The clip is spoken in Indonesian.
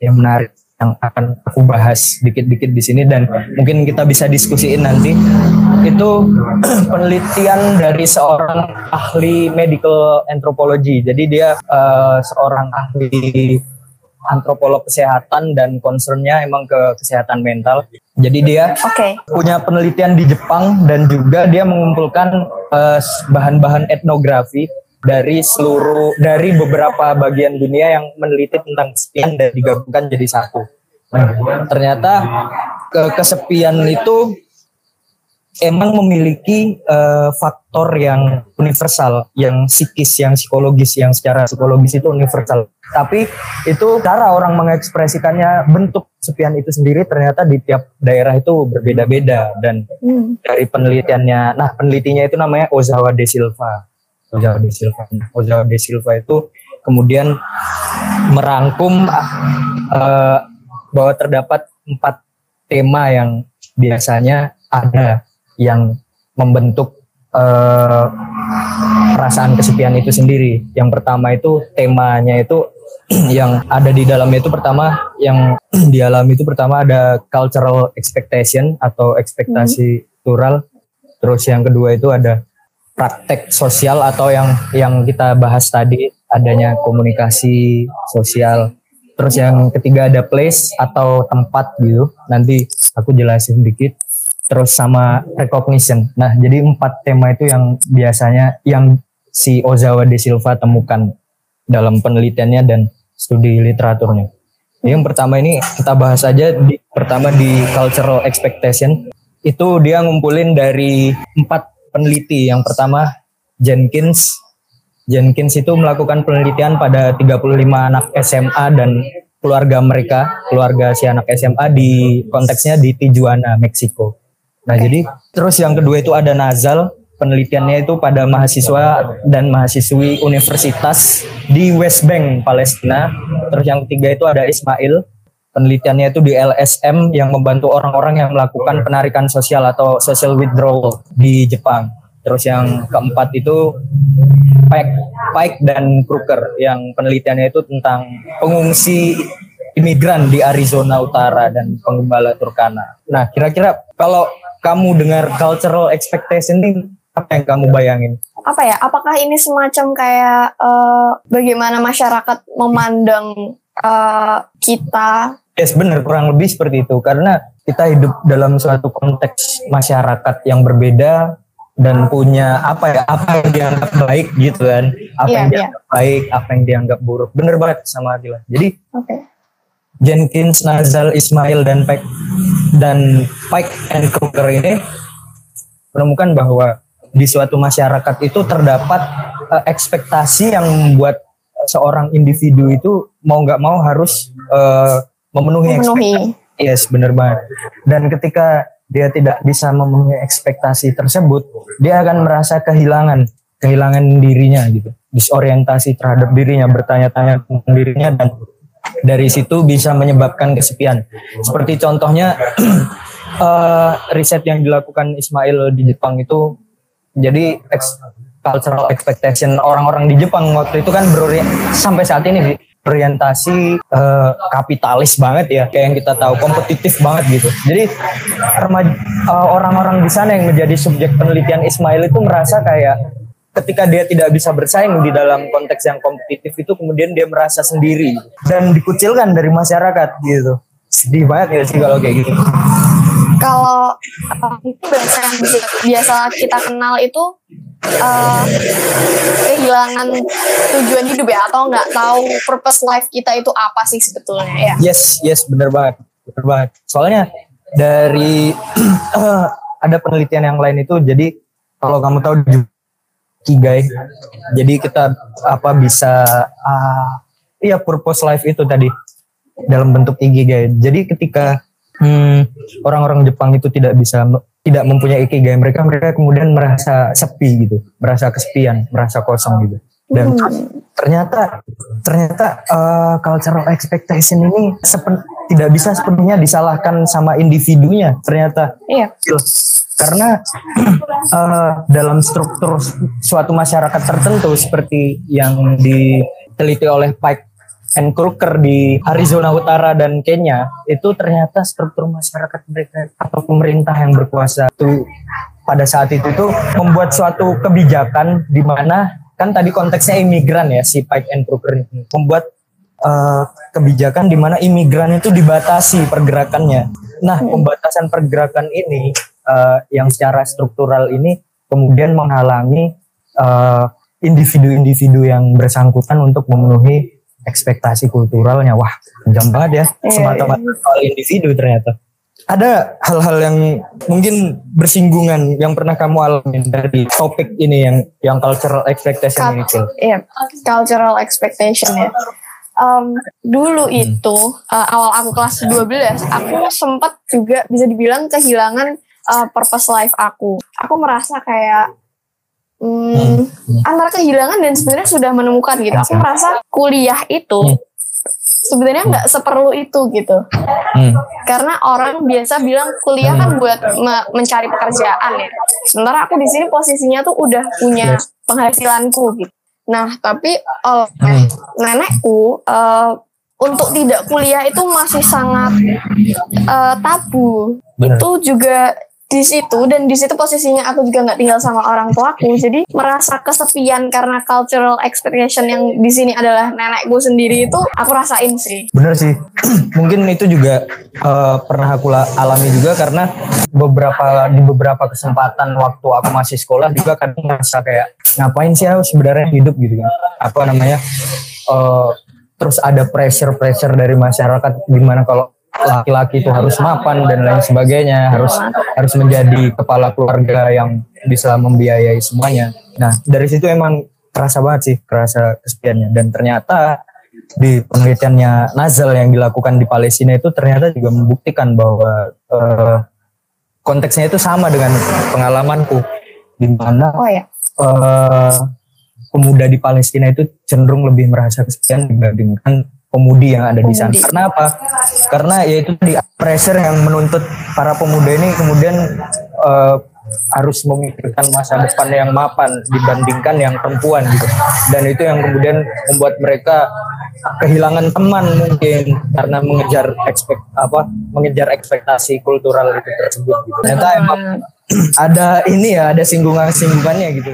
yang menarik yang akan aku bahas dikit-dikit di sini dan mungkin kita bisa diskusiin nanti. Itu penelitian dari seorang ahli medical anthropology. Jadi dia uh, seorang ahli antropolog kesehatan dan concernnya emang ke kesehatan mental. Jadi dia okay. punya penelitian di Jepang dan juga dia mengumpulkan bahan bahan-bahan etnografi dari seluruh dari beberapa bagian dunia yang meneliti tentang kesepian dan digabungkan jadi satu. Nah, ternyata ke kesepian itu emang memiliki uh, faktor yang universal, yang psikis, yang psikologis, yang secara psikologis itu universal. Tapi itu cara orang mengekspresikannya bentuk kesepian itu sendiri ternyata di tiap daerah itu berbeda-beda dan hmm. dari penelitiannya, nah penelitinya itu namanya Ozawa de Silva Ozawa de Silva. Ozawa de Silva itu kemudian merangkum uh, bahwa terdapat empat tema yang biasanya ada yang membentuk uh, perasaan kesepian itu sendiri. Yang pertama itu temanya itu yang ada di dalamnya itu pertama yang dialami itu pertama ada cultural expectation atau ekspektasi hmm. Terus yang kedua itu ada praktek sosial atau yang yang kita bahas tadi adanya komunikasi sosial. Terus yang ketiga ada place atau tempat gitu. Nanti aku jelasin dikit. Terus sama recognition. Nah, jadi empat tema itu yang biasanya yang si Ozawa de Silva temukan dalam penelitiannya dan studi literaturnya. Yang pertama ini kita bahas aja pertama di cultural expectation itu dia ngumpulin dari empat peneliti. Yang pertama Jenkins. Jenkins itu melakukan penelitian pada 35 anak SMA dan keluarga mereka, keluarga si anak SMA di konteksnya di Tijuana, Meksiko. Nah, jadi terus yang kedua itu ada Nazal, penelitiannya itu pada mahasiswa dan mahasiswi universitas di West Bank, Palestina. Terus yang ketiga itu ada Ismail, penelitiannya itu di LSM yang membantu orang-orang yang melakukan penarikan sosial atau social withdrawal di Jepang. Terus yang keempat itu Pike, Pike dan Kruger yang penelitiannya itu tentang pengungsi imigran di Arizona Utara dan penggembala Turkana. Nah, kira-kira kalau kamu dengar cultural expectation ini apa yang kamu bayangin? Apa ya? Apakah ini semacam kayak uh, bagaimana masyarakat memandang uh, kita? Yes, benar kurang lebih seperti itu karena kita hidup dalam suatu konteks masyarakat yang berbeda dan punya apa ya apa yang dianggap baik gitu kan apa yeah, yang iya. dianggap yeah. baik apa yang dianggap buruk bener banget sama Adila jadi okay. Jenkins Nazal Ismail dan Pike dan Pike and Kruger ini menemukan bahwa di suatu masyarakat itu terdapat uh, ekspektasi yang membuat seorang individu itu mau nggak mau harus uh, memenuhi, memenuhi. Yes, bener banget. Dan ketika dia tidak bisa memenuhi ekspektasi tersebut, dia akan merasa kehilangan, kehilangan dirinya gitu, disorientasi terhadap dirinya, bertanya-tanya tentang dirinya dan dari situ bisa menyebabkan kesepian. Seperti contohnya uh, riset yang dilakukan Ismail di Jepang itu, jadi cultural expectation orang-orang di Jepang waktu itu kan berorientasi sampai saat ini orientasi uh, kapitalis banget ya kayak yang kita tahu kompetitif banget gitu. Jadi uh, orang-orang di sana yang menjadi subjek penelitian Ismail itu merasa kayak ketika dia tidak bisa bersaing di dalam konteks yang kompetitif itu kemudian dia merasa sendiri. Dan dikucilkan dari masyarakat gitu. Sedih banget ya sih kalau kayak gitu? Kalau uh, itu bahasa yang biasa kita kenal itu uh, kehilangan tujuan hidup ya atau nggak tahu purpose life kita itu apa sih sebetulnya ya? Yes yes benar banget benar banget. Soalnya dari ada penelitian yang lain itu jadi kalau kamu tahu kigai jadi kita apa bisa uh, iya purpose life itu tadi dalam bentuk ikigai. Jadi ketika hmm, orang-orang Jepang itu tidak bisa tidak mempunyai ikigai. Mereka mereka kemudian merasa sepi gitu. Merasa kesepian merasa kosong gitu. Dan hmm. ternyata ternyata uh, cultural expectation ini sepen, tidak bisa sepenuhnya disalahkan sama individunya ternyata. Iya. karena uh, dalam struktur suatu masyarakat tertentu seperti yang diteliti oleh Pike and Kruger di Arizona Utara dan Kenya itu ternyata struktur masyarakat mereka atau pemerintah yang berkuasa. Itu pada saat itu tuh membuat suatu kebijakan di mana kan tadi konteksnya imigran ya si Pike and Kruger ini. Membuat uh, kebijakan di mana imigran itu dibatasi pergerakannya. Nah, pembatasan pergerakan ini uh, yang secara struktural ini kemudian menghalangi individu individu-individu yang bersangkutan untuk memenuhi ekspektasi kulturalnya. Wah, jam banget ya. Iya, Semata-mata iya. soal individu ternyata. Ada hal-hal yang mungkin bersinggungan yang pernah kamu alami dari topik ini yang yang cultural expectation Cut, Iya, cultural expectation ya. Um, dulu hmm. itu uh, awal aku kelas 12, aku sempat juga bisa dibilang kehilangan uh, purpose life aku. Aku merasa kayak hmm, hmm. antara kehilangan dan sebenarnya sudah menemukan gitu. Aku merasa kuliah itu hmm. sebenarnya nggak seperlu itu gitu. Hmm. Karena orang biasa bilang kuliah kan hmm. buat me mencari pekerjaan ya. Sementara aku di sini posisinya tuh udah punya penghasilanku gitu. Nah, tapi oleh hmm. nenekku uh, untuk tidak kuliah itu masih sangat uh, tabu. Bener. Itu juga di situ dan di situ posisinya aku juga nggak tinggal sama orang tuaku jadi merasa kesepian karena cultural expectation yang di sini adalah nenekku sendiri itu aku rasain sih. Bener sih. Mungkin itu juga uh, pernah aku alami juga karena beberapa di beberapa kesempatan waktu aku masih sekolah juga kan merasa kayak ngapain sih aku sebenarnya hidup? gitu kan. Apa namanya uh, terus ada pressure pressure dari masyarakat gimana kalau laki-laki itu harus mapan dan lain sebagainya harus harus menjadi kepala keluarga yang bisa membiayai semuanya nah dari situ emang kerasa banget sih kerasa kesepiannya dan ternyata di penelitiannya Nazal yang dilakukan di Palestina itu ternyata juga membuktikan bahwa uh, konteksnya itu sama dengan pengalamanku di mana oh, ya. uh, pemuda di Palestina itu cenderung lebih merasa kesepian dibandingkan pemudi yang ada di sana. Karena apa? Karena yaitu di pressure yang menuntut para pemuda ini kemudian uh, harus memikirkan masa depan yang mapan dibandingkan yang perempuan gitu. Dan itu yang kemudian membuat mereka kehilangan teman mungkin karena mengejar ekspek apa mengejar ekspektasi kultural itu tersebut gitu. Ternyata emang ada ini ya ada singgungan singgungannya gitu